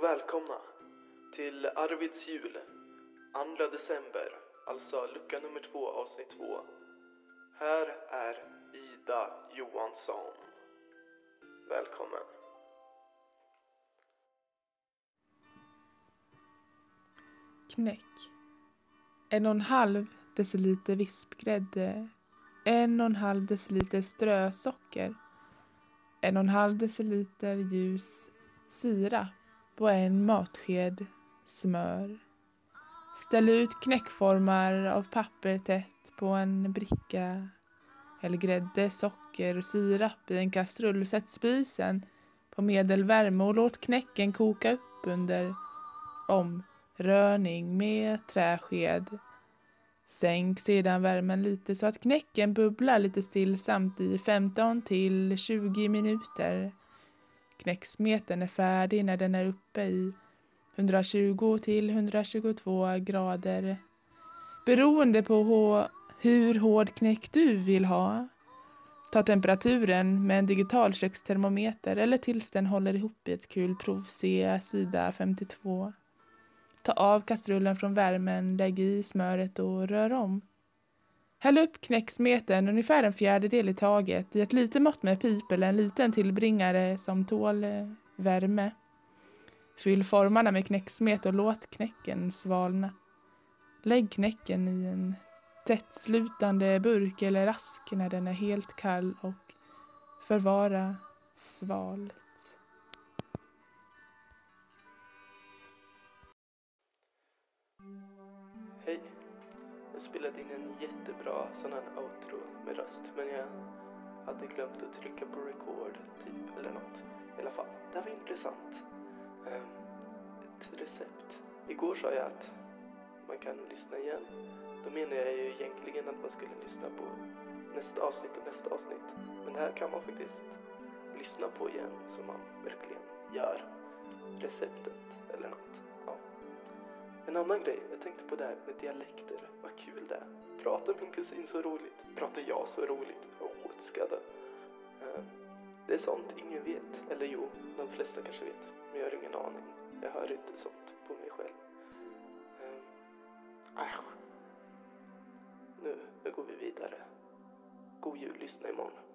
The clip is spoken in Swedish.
och välkomna till Arvids jul, 2 december, alltså lucka nummer två, avsnitt två. Här är Ida Johansson. Välkommen. Knäck. En och en halv deciliter vispgrädde. En och en halv deciliter strösocker. En och en halv deciliter ljus sirap och en matsked smör. Ställ ut knäckformar av papper tätt på en bricka. Häll grädde, socker och sirap i en kastrull. Sätt spisen på medelvärme och låt knäcken koka upp under omrörning med träsked. Sänk sedan värmen lite så att knäcken bubblar lite stillsamt i 15 till 20 minuter. Knäcksmeten är färdig när den är uppe i 120 till 122 grader. Beroende på hur hård knäck du vill ha. Ta temperaturen med en digital kökstermometer eller tills den håller ihop i ett kulprov. Se sida 52. Ta av kastrullen från värmen, lägg i smöret och rör om. Häll upp knäcksmeten ungefär en fjärdedel i taget i ett litet mått med pip eller en liten tillbringare som tål eh, värme. Fyll formarna med knäcksmet och låt knäcken svalna. Lägg knäcken i en tättslutande burk eller ask när den är helt kall och förvara svalt. Hej. Jag spelade in en jättebra sån här outro med röst men jag hade glömt att trycka på record typ eller något. I alla fall, det här var intressant. Ehm, ett recept. Igår sa jag att man kan lyssna igen. Då menar jag ju egentligen att man skulle lyssna på nästa avsnitt och nästa avsnitt. Men det här kan man faktiskt lyssna på igen så man verkligen gör receptet eller något. En annan grej, jag tänkte på det här med dialekter. Vad kul det är. Pratar min kusin så roligt? Pratar jag så roligt? Åh, ska det. Ehm, det är sånt ingen vet. Eller jo, de flesta kanske vet. Men jag har ingen aning. Jag hör inte sånt på mig själv. Ehm, äsch. Nu, nu går vi vidare. God jul, lyssna imorgon.